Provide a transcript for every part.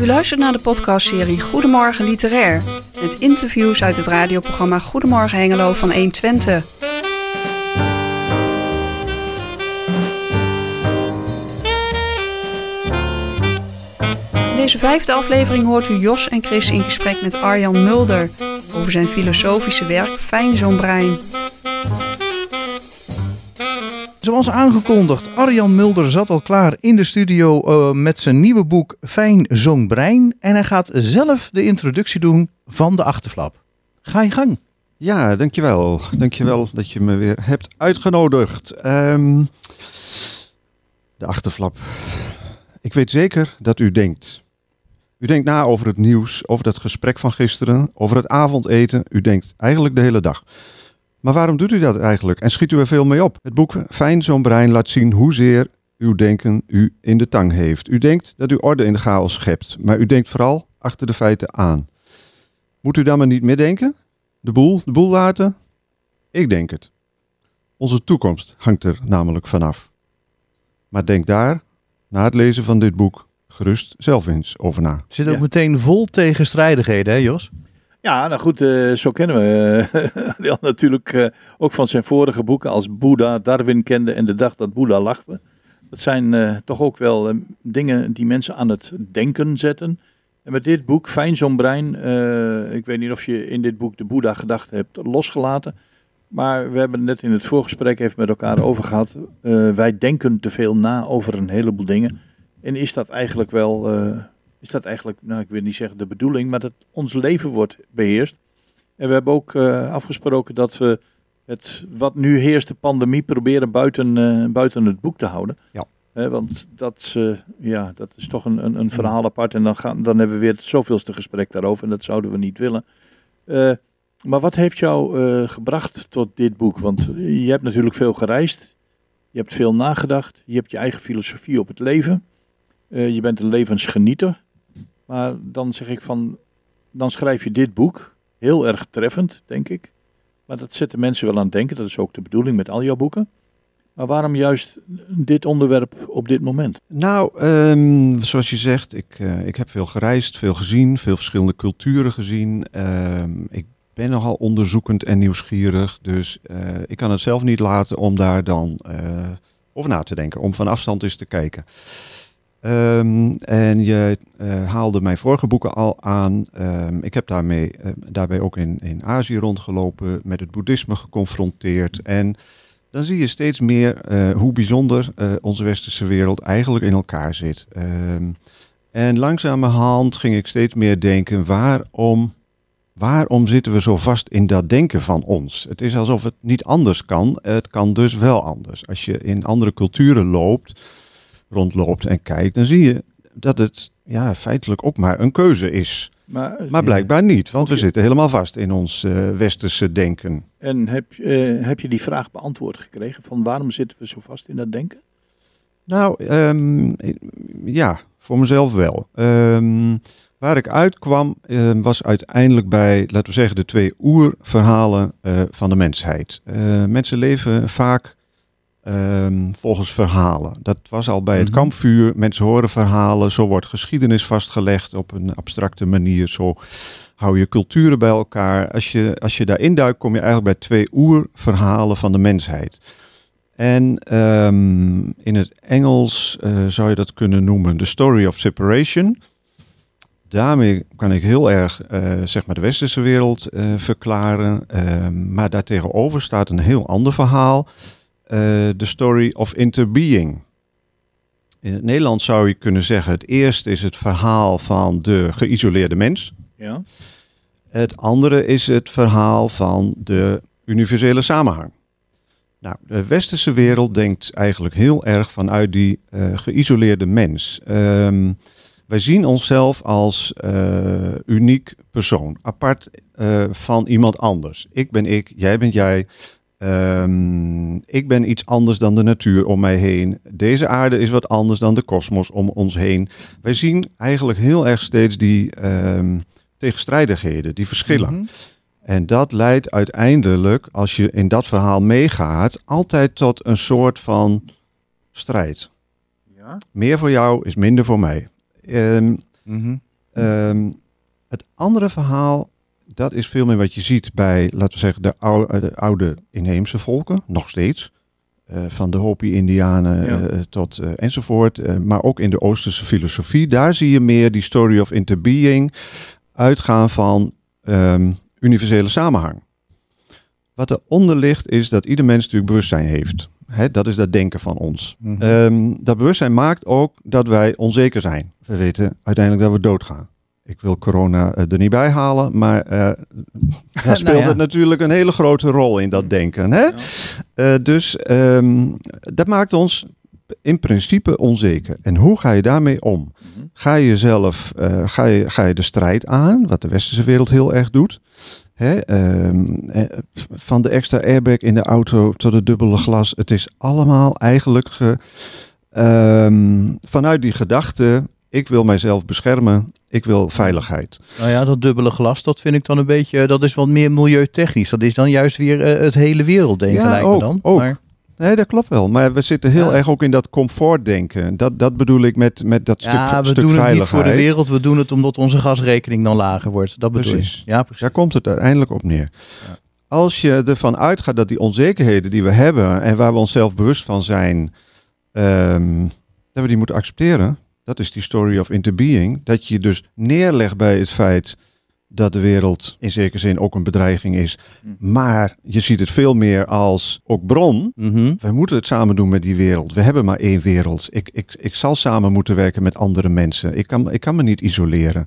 U luistert naar de podcastserie Goedemorgen Literair. Met interviews uit het radioprogramma Goedemorgen Hengelo van 120. In deze vijfde aflevering hoort u Jos en Chris in gesprek met Arjan Mulder over zijn filosofische werk Fijn zo'n brein. Zoals aangekondigd, Arjan Mulder zat al klaar in de studio uh, met zijn nieuwe boek Fijn zo'n brein. En hij gaat zelf de introductie doen van de achterflap. Ga je gang. Ja, dankjewel. Dankjewel dat je me weer hebt uitgenodigd. Um, de achterflap. Ik weet zeker dat u denkt. U denkt na over het nieuws, over dat gesprek van gisteren, over het avondeten. U denkt eigenlijk de hele dag. Maar waarom doet u dat eigenlijk? En schiet u er veel mee op? Het boek Fijn zo'n brein laat zien hoezeer uw denken u in de tang heeft. U denkt dat u orde in de chaos schept, maar u denkt vooral achter de feiten aan. Moet u dan maar niet meer denken? De boel, de boel laten? Ik denk het. Onze toekomst hangt er namelijk vanaf. Maar denk daar, na het lezen van dit boek, gerust zelf eens over na. Zit ook ja. meteen vol tegenstrijdigheden, hè Jos? Ja, nou goed, uh, zo kennen we uh, natuurlijk uh, ook van zijn vorige boeken als Boeddha, Darwin kende en de dag dat Boeddha lachte. Dat zijn toch ook wel dingen die mensen aan het denken zetten. En met dit boek, Fijn zo'n brein, ik weet niet of je in dit boek de Boeddha gedachte hebt losgelaten. Maar we hebben net in het voorgesprek even met elkaar over gehad. wij denken te veel na over een heleboel dingen. En is dat eigenlijk wel is dat eigenlijk, nou ik wil niet zeggen de bedoeling, maar dat ons leven wordt beheerst. En we hebben ook uh, afgesproken dat we het wat nu heerst, de pandemie, proberen buiten, uh, buiten het boek te houden. Ja. Want dat, ja, dat is toch een, een, een verhaal apart. En dan, gaan, dan hebben we weer het zoveelste gesprek daarover. En dat zouden we niet willen. maar wat heeft jou gebracht tot dit boek? Want je hebt natuurlijk veel gereisd. Je hebt veel nagedacht. Je hebt je eigen filosofie op het leven. je bent een levensgenieter. Maar dan zeg ik van, dan schrijf je dit boek. Heel erg treffend, denk ik. Maar dat zet de mensen wel aan het denken. Dat is ook de bedoeling met al jouw boeken. Maar waarom juist dit onderwerp op dit moment? Nou, um, zoals je zegt, ik, uh, ik heb veel gereisd, veel gezien, veel verschillende culturen gezien. Um, ik ben nogal onderzoekend en nieuwsgierig. Dus uh, ik kan het zelf niet laten om daar dan uh, over na te denken. Om van afstand eens te kijken. Um, en je uh, haalde mijn vorige boeken al aan. Um, ik heb daarmee, uh, daarbij ook in, in Azië rondgelopen, met het boeddhisme geconfronteerd. En dan zie je steeds meer uh, hoe bijzonder onze westerse wereld eigenlijk in elkaar zit. Um, en langzamerhand ging ik steeds meer denken, waarom, waarom zitten we zo vast in dat denken van ons? Het is alsof het niet anders kan, het kan dus wel anders. Als je in andere culturen loopt rondloopt en kijkt, dan zie je dat het ja, feitelijk ook maar een keuze is. Maar, maar blijkbaar niet, want we zitten helemaal vast in ons uh, westerse denken. En heb, uh, heb je die vraag beantwoord gekregen van waarom zitten we zo vast in dat denken? Nou, um, ja, voor mezelf wel. Um, waar ik uitkwam uh, was uiteindelijk bij, laten we zeggen, de twee oerverhalen van de mensheid. mensen leven vaak Um, volgens verhalen. Dat was al bij het mhm. kampvuur. Mensen horen verhalen. Zo wordt geschiedenis vastgelegd op een abstracte manier. Zo hou je culturen bij elkaar. Als je, als je daarin duikt, kom je eigenlijk bij twee oerverhalen van de mensheid. En um, in het Engels uh, zou je dat kunnen noemen The Story of Separation. Daarmee kan ik heel erg uh, zeg maar de westerse wereld uh, verklaren. Ehm, maar daartegenover staat een heel ander verhaal The Story of Interbeing. In het Nederlands zou je kunnen zeggen: het eerste is het verhaal van de geïsoleerde mens. Ja. Het andere is het verhaal van de universele samenhang. Nou, de westerse wereld denkt eigenlijk heel erg vanuit die uh, geïsoleerde mens. Um, wij zien onszelf als uh, uniek persoon, apart uh, van iemand anders. Ik ben ik, jij bent jij. Um, ik ben iets anders dan de natuur om mij heen. Deze aarde is wat anders dan de kosmos om ons heen. Wij zien eigenlijk heel erg steeds die um, tegenstrijdigheden, die verschillen. Mm -hmm. En dat leidt uiteindelijk, als je in dat verhaal meegaat, altijd tot een soort van strijd. Ja? Meer voor jou is minder voor mij. Um, mm -hmm. Ehm, het andere verhaal, dat is veel meer wat je ziet bij, laten we zeggen, de oude, de oude inheemse volken, nog steeds. Eh, van de Hopi-Indianen Ja. eh, tot eh, enzovoort. eh, maar ook in de Oosterse filosofie, daar zie je meer die story of interbeing uitgaan van ehm, universele samenhang. Wat eronder ligt is dat ieder mens natuurlijk bewustzijn heeft. Hè, dat is dat denken van ons. Mhm. Ehm, dat bewustzijn maakt ook dat wij onzeker zijn. We weten uiteindelijk dat we doodgaan. Ik wil corona eh, er niet bij halen, maar eh, daar speelt Nou ja. natuurlijk een hele grote rol in dat denken. Hè? Ja. Eh, dus ehm, dat maakt ons in principe onzeker. En hoe ga je daarmee om? Mhm. Ga je jezelf, eh, ga, je, ga je de strijd aan, wat de westerse wereld heel erg doet. Hè, ehm, eh, van de extra airbag in de auto tot het dubbele glas. Het is allemaal eigenlijk ge- ehm, vanuit die gedachte, ik wil mijzelf beschermen, ik wil veiligheid. Nou ja, dat dubbele glas, dat vind ik dan een beetje, dat is wat meer milieutechnisch. Dat is dan juist weer eh, het hele werelddenken Ja, lijkt ook, dan. ook. Maar, Nee, dat klopt wel. Maar we zitten heel Ja. erg ook in dat comfortdenken. Dat, dat bedoel ik met, met dat ja, stuk, we stuk doen het veiligheid. niet voor de wereld, we doen het omdat onze gasrekening dan lager wordt. Dat bedoel Precies. je. Ja, precies. Daar komt het uiteindelijk op neer. Ja. Als je ervan uitgaat dat die onzekerheden die we hebben en waar we onszelf bewust van zijn, ehm, dat we die moeten accepteren. Dat is die story of interbeing. Dat je dus neerlegt bij het feit dat de wereld in zekere zin ook een bedreiging is. Hm. Maar je ziet het veel meer als ook bron. Mhm. We moeten het samen doen met die wereld. We hebben maar één wereld. Ik, ik, ik zal samen moeten werken met andere mensen. Ik kan, ik kan me niet isoleren.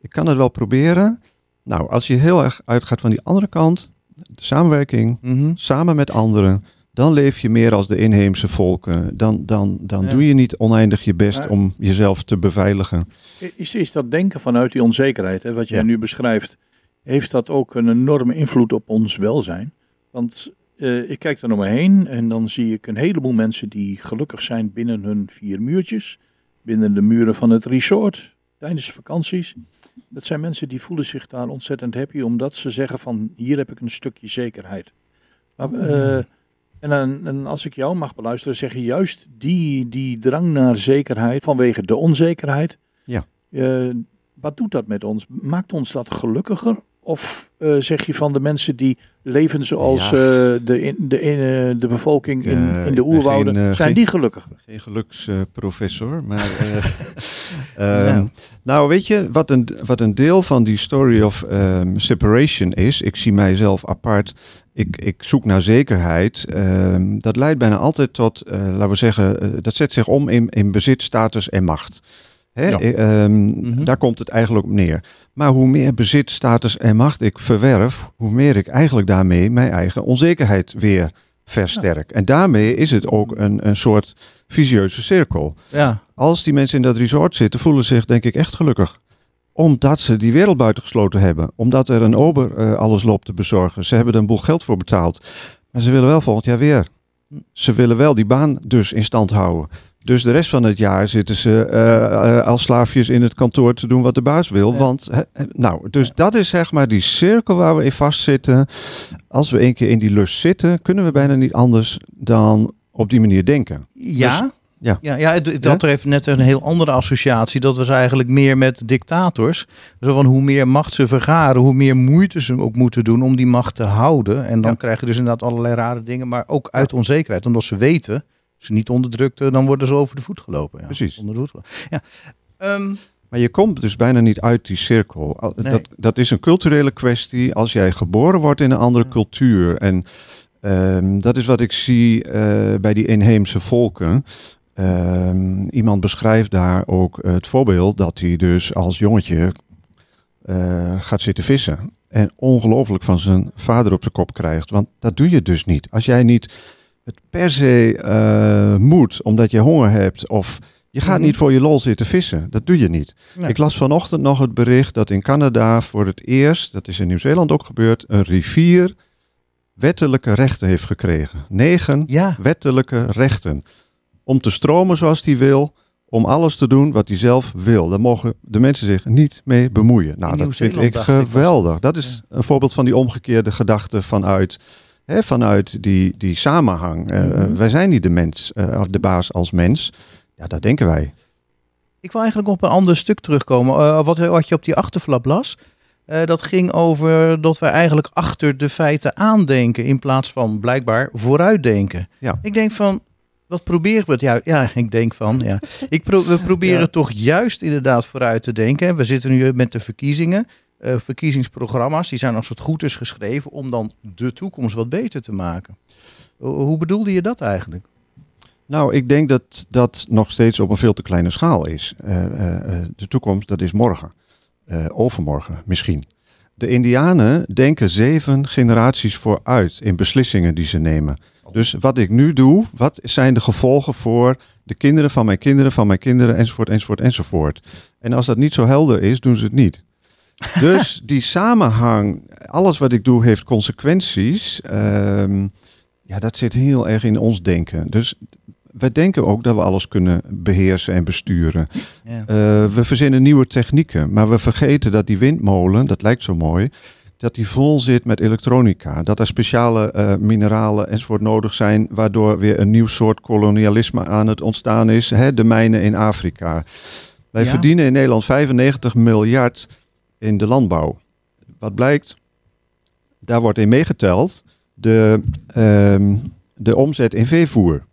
Ik kan het wel proberen. Nou, als je heel erg uitgaat van die andere kant, de samenwerking, Mhm. samen met anderen, dan leef je meer als de inheemse volken. Dan, dan, dan Ja. doe je niet oneindig je best Ja. om jezelf te beveiligen. Is, is dat denken vanuit die onzekerheid, hè, wat jij Ja. nu beschrijft, heeft dat ook een enorme invloed op ons welzijn? Want eh, ik kijk er naar me heen en dan zie ik een heleboel mensen die gelukkig zijn binnen hun vier muurtjes, binnen de muren van het resort, tijdens vakanties. Dat zijn mensen die voelen zich daar ontzettend happy, omdat ze zeggen van hier heb ik een stukje zekerheid. Maar, eh, en, en als ik jou mag beluisteren, zeg je juist die, die drang naar zekerheid vanwege de onzekerheid. Ja. Eh, wat doet dat met ons? Maakt ons dat gelukkiger? Of eh, zeg je van de mensen die leven zoals Ja. eh, de, in, de, in, de bevolking in, in de oerwouden, geen, zijn geen- die gelukkiger? Geen geluksprofessor, maar. Nou. nou, weet je, wat een, wat een deel van die story of ehm, separation is. Ik zie mijzelf apart. Ik, ik zoek naar zekerheid. ehm, dat leidt bijna altijd tot, eh, laten we zeggen, eh, dat zet zich om in, in bezit, status en macht. Hè? Ja. eh, ehm, Mhm. Daar komt het eigenlijk op neer. Maar hoe meer bezit, status en macht ik verwerf, hoe meer ik eigenlijk daarmee mijn eigen onzekerheid weer versterk. En daarmee is het ook een, een soort visieuze cirkel. Ja. Als die mensen in dat resort zitten, voelen ze zich denk ik echt gelukkig. Omdat ze die wereld buitengesloten hebben. Omdat er een ober eh, alles loopt te bezorgen. Ze hebben er een boel geld voor betaald. Maar ze willen wel volgend jaar weer. Ze willen wel die baan dus in stand houden. Dus de rest van het jaar zitten ze eh, eh, als slaafjes in het kantoor te doen wat de baas wil. Ja. Want, nou, dus dat is zeg maar die cirkel waar we in vastzitten. Als we een keer in die lust zitten, kunnen we bijna niet anders dan op die manier denken. Ja? Dus- ja. Ja, ja, het, het had er even net een heel andere associatie. Dat was eigenlijk meer met dictators. Zo van hoe meer macht ze vergaren, hoe meer moeite ze ook moeten doen om die macht te houden. En dan Ja. krijg je dus inderdaad allerlei rare dingen, maar ook uit onzekerheid. Omdat ze weten, als ze niet onderdrukten, dan worden ze over de voet gelopen. Ja, Precies. Onder de voet gelopen. Ja. Ehm, Maar je komt dus bijna niet uit die cirkel. Nee. Dat, dat is een culturele kwestie. Als jij geboren wordt in een andere Ja. cultuur. En ehm, dat is wat ik zie eh, bij die inheemse volken. Ehm, iemand beschrijft daar ook het voorbeeld dat hij dus als jongetje eh, gaat zitten vissen. En ongelooflijk van zijn vader op zijn kop krijgt. Want dat doe je dus niet. Als jij niet het per se eh, moet, omdat je honger hebt. Of je gaat Mhm. niet voor je lol zitten vissen. Dat doe je niet. Nee. Ik las vanochtend nog het bericht dat in Canada voor het eerst, dat is in Nieuw-Zeeland ook gebeurd, een rivier wettelijke rechten heeft gekregen. Negen ja, wettelijke rechten. Om te stromen zoals die wil, om alles te doen wat hij zelf wil. Daar mogen de mensen zich niet mee bemoeien. Nou, dat vind ik geweldig. dat. Is een voorbeeld van die omgekeerde gedachte vanuit, hè, vanuit die, die samenhang. Eh, Mhm. wij zijn niet de mens, eh, de baas als mens. Ja, dat denken wij. Ik wil eigenlijk op een ander stuk terugkomen. Uh, wat, wat je op die achterflap las. Uh, dat ging over dat wij eigenlijk achter de feiten aandenken in plaats van blijkbaar vooruitdenken. Ja. Ik denk van, wat proberen we het? Ja, ja ik denk van, ja. Ik pro we proberen ja. toch juist inderdaad vooruit te denken. We zitten nu met de verkiezingen. Uh, verkiezingsprogramma's, die zijn als het goed is geschreven om dan de toekomst wat beter te maken. Hoe bedoelde je dat eigenlijk? Nou, ik denk dat dat nog steeds op een veel te kleine schaal is. Uh, uh, de toekomst, dat is morgen. overmorgen misschien. De Indianen denken zeven generaties vooruit in beslissingen die ze nemen. Dus wat ik nu doe, wat zijn de gevolgen voor de kinderen van mijn kinderen, van mijn kinderen, enzovoort, enzovoort, enzovoort. En als dat niet zo helder is, doen ze het niet. Dus die samenhang, alles wat ik doe heeft consequenties. Um, ja, dat zit heel erg in ons denken. Dus wij denken ook dat we alles kunnen beheersen en besturen. Ja. Uh, we verzinnen nieuwe technieken, maar we vergeten dat die windmolen, dat lijkt zo mooi, dat die vol zit met elektronica. Dat er speciale uh, mineralen enzovoort nodig zijn, waardoor weer een nieuw soort kolonialisme aan het ontstaan is. Hè, de mijnen in Afrika. Wij ja. verdienen in Nederland 95 miljard in de landbouw. Wat blijkt? Daar wordt in meegeteld de, um, de omzet in veevoer.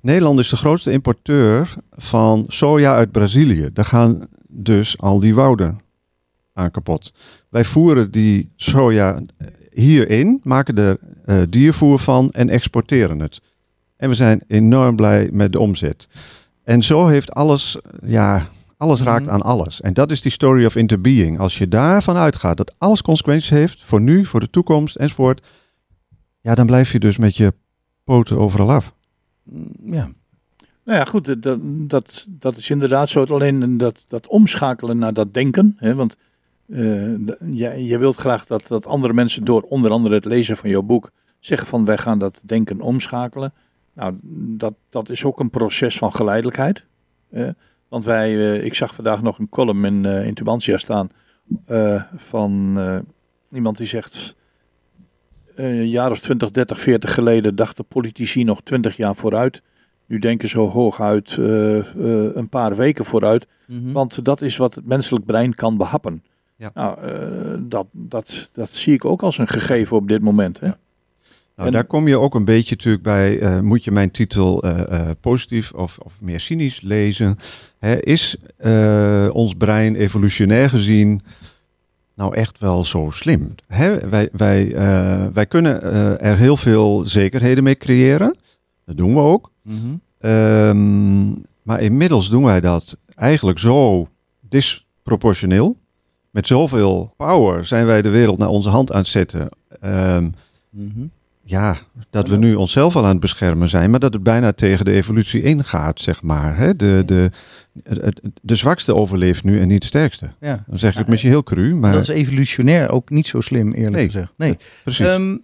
Nederland is de grootste importeur van soja uit Brazilië. Daar gaan dus al die wouden aan kapot. Wij voeren die soja hierin, maken er uh, diervoer van en exporteren het. En we zijn enorm blij met de omzet. En zo heeft alles, ja, alles raakt mm -hmm. aan alles. En dat is die story of interbeing. Als je daarvan uitgaat dat alles consequenties heeft voor nu, voor de toekomst enzovoort, ja, dan blijf je dus met je poten overal af. Ja. Nou ja, goed, dat, dat, dat is inderdaad zo. Alleen dat, dat omschakelen naar dat denken. Hè, want uh, je, je wilt graag dat, dat andere mensen door onder andere het lezen van jouw boek zeggen van wij gaan dat denken omschakelen. Nou, dat, dat is ook een proces van geleidelijkheid. Want wij, uh, ik zag vandaag nog een column in, uh, staan van iemand die zegt een uh, jaar of 20, 30, 40 geleden dachten politici nog 20 jaar vooruit. Nu denken ze hooguit uh, uh, een paar weken vooruit. Mm -hmm. Want dat is wat het menselijk brein kan behappen. Ja. Nou, dat, dat, dat zie ik ook als een gegeven op dit moment. Hè? Ja. Nou, en, daar kom je ook een beetje natuurlijk bij, moet je mijn titel positief of, of meer cynisch lezen. Hè, is ons brein evolutionair gezien nou echt wel zo slim? Hè? Wij, wij, uh, wij kunnen uh, er heel veel zekerheden mee creëren. Dat doen we ook. Mm -hmm. um, maar inmiddels doen wij dat eigenlijk zo disproportioneel. Met zoveel power zijn wij de wereld naar onze hand aan het zetten. Um, mm -hmm. Ja, dat we nu onszelf al aan het beschermen zijn, maar dat het bijna tegen de evolutie ingaat, zeg maar. Hè? De, de, de, de zwakste overleeft nu en niet de sterkste. Ja. Dan zeg ik het misschien heel cru, maar... Dat is evolutionair ook niet zo slim, eerlijk nee. gezegd. Nee, precies. Um,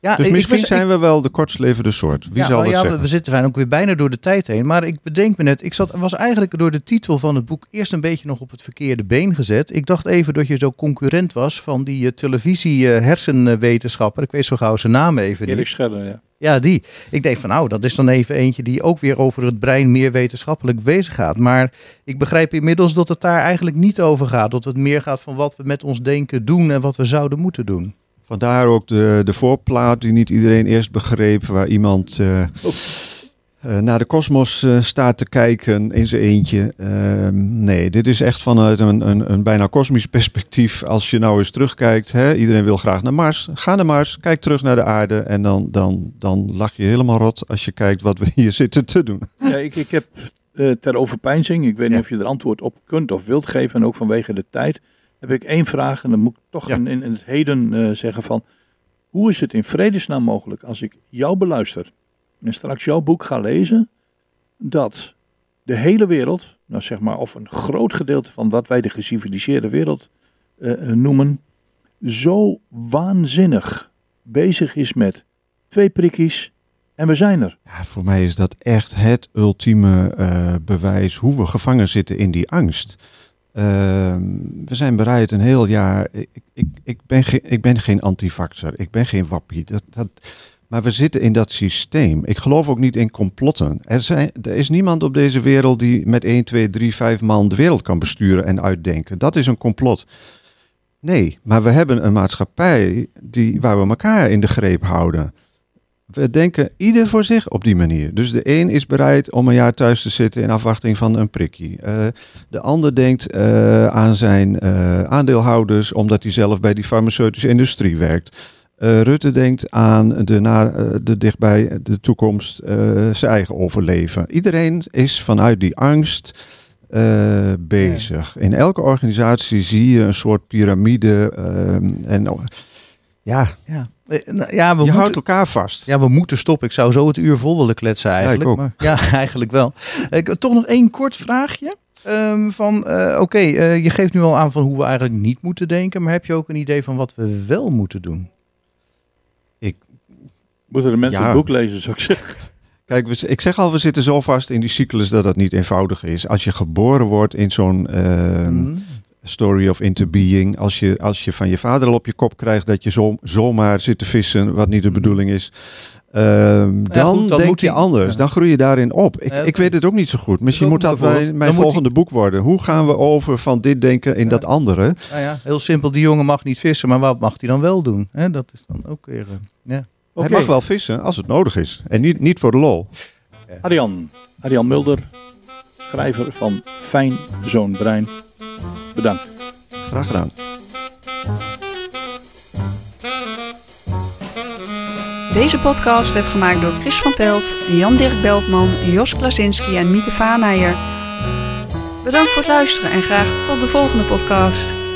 ja, dus misschien was, zijn ik, we wel de kortstlevende soort. Wie ja, zal dat ja, zeggen? We zitten fijn ook weer bijna door de tijd heen. Maar ik bedenk me net, ik zat, was eigenlijk door de titel van het boek eerst een beetje nog op het verkeerde been gezet. Ik dacht even dat je zo concurrent was van die uh, televisie uh, hersenwetenschapper. Ik weet zo gauw zijn naam even niet. Erik Scherder, ja. Ja, die. Ik denk van nou, dat is dan even eentje die ook weer over het brein meer wetenschappelijk bezig gaat. Maar ik begrijp inmiddels dat het daar eigenlijk niet over gaat. Dat het meer gaat van wat we met ons denken doen en wat we zouden moeten doen. Vandaar ook de, de voorplaat die niet iedereen eerst begreep, waar iemand uh, oh. uh, naar de kosmos uh, staat te kijken in zijn eentje. Ehm, nee, dit is echt vanuit een, een, een, bijna kosmisch perspectief. Als je nou eens terugkijkt, hè, iedereen wil graag naar Mars. Ga naar Mars, kijk terug naar de aarde en dan, dan, dan lach je helemaal rot als je kijkt wat we hier zitten te doen. Ja, ik, ik heb ter overpeinzing, ik weet niet ja. of je er antwoord op kunt of wilt geven, en ook vanwege de tijd heb ik één vraag en dan moet ik toch ja. in, in, het heden uh, zeggen van... Hoe is het in vredesnaam mogelijk als ik jou beluister en straks jouw boek ga lezen... dat de hele wereld, nou zeg maar, of een groot gedeelte van wat wij de geciviliseerde wereld uh, noemen... zo waanzinnig bezig is met twee prikkies en we zijn er. Ja, voor mij is dat echt het ultieme uh, bewijs hoe we gevangen zitten in die angst... Uh, we zijn bereid een heel jaar. Ik, ik, ik, ben, ik ben geen antivaxer, ik ben geen wappie. Dat, dat, Maar we zitten in dat systeem. Ik geloof ook niet in complotten. Er, zijn, er is niemand op deze wereld die met 1, 2, 3, 5 man de wereld kan besturen en uitdenken. Dat is een complot. Nee, maar we hebben een maatschappij die, waar we elkaar in de greep houden. We denken ieder voor zich op die manier. Dus de een is bereid om een jaar thuis te zitten in afwachting van een prikkie. Uh, de ander denkt uh, aan zijn uh, aandeelhouders omdat hij zelf bij die farmaceutische industrie werkt. Rutte denkt aan de, na, de dichtbij de toekomst zijn eigen overleven. Iedereen is vanuit die angst bezig. In elke organisatie zie je een soort piramide en ja. ja. Ja, we je moeten, houdt elkaar vast. Ja, we moeten stoppen. Ik zou zo het uur vol willen kletsen eigenlijk. Ja, ik maar, ja eigenlijk wel. Ik, toch nog één kort vraagje. Um, van, uh, oké, okay, uh, je geeft nu al aan van hoe we eigenlijk niet moeten denken. Maar heb je ook een idee van wat we wel moeten doen? Ik... Moeten de mensen ja. het boek lezen, zou ik zeggen. Kijk, we, ik zeg al, we zitten zo vast in die cyclus dat dat niet eenvoudig is. Als je geboren wordt in zo'n... Uh, mm story of interbeing. Als je, als je van je vader al op je kop krijgt dat je zo, zomaar zit te vissen, wat niet de bedoeling is. Um, dan, ja, goed, dan denk je anders. Ja. Dan groei je daarin op. Ik, ja, ik weet het ook niet zo goed. Misschien moet dat mijn, mijn volgende boek worden. Hoe gaan we over van dit denken in dat andere? Nou ja, heel simpel. Die jongen mag niet vissen, maar wat mag hij dan wel doen? He, dat is dan ook weer... Ja. Okay. Hij mag wel vissen als het nodig is. En niet, niet voor de lol. Arjan, Arjan Mulder, schrijver van Fijn Zo'n Brein. Bedankt. Graag gedaan. Deze podcast werd gemaakt door Chris van Pelt, Jan-Dirk Beltman, Jos Klasinski en Mieke Vaameijer. Bedankt voor het luisteren en graag tot de volgende podcast.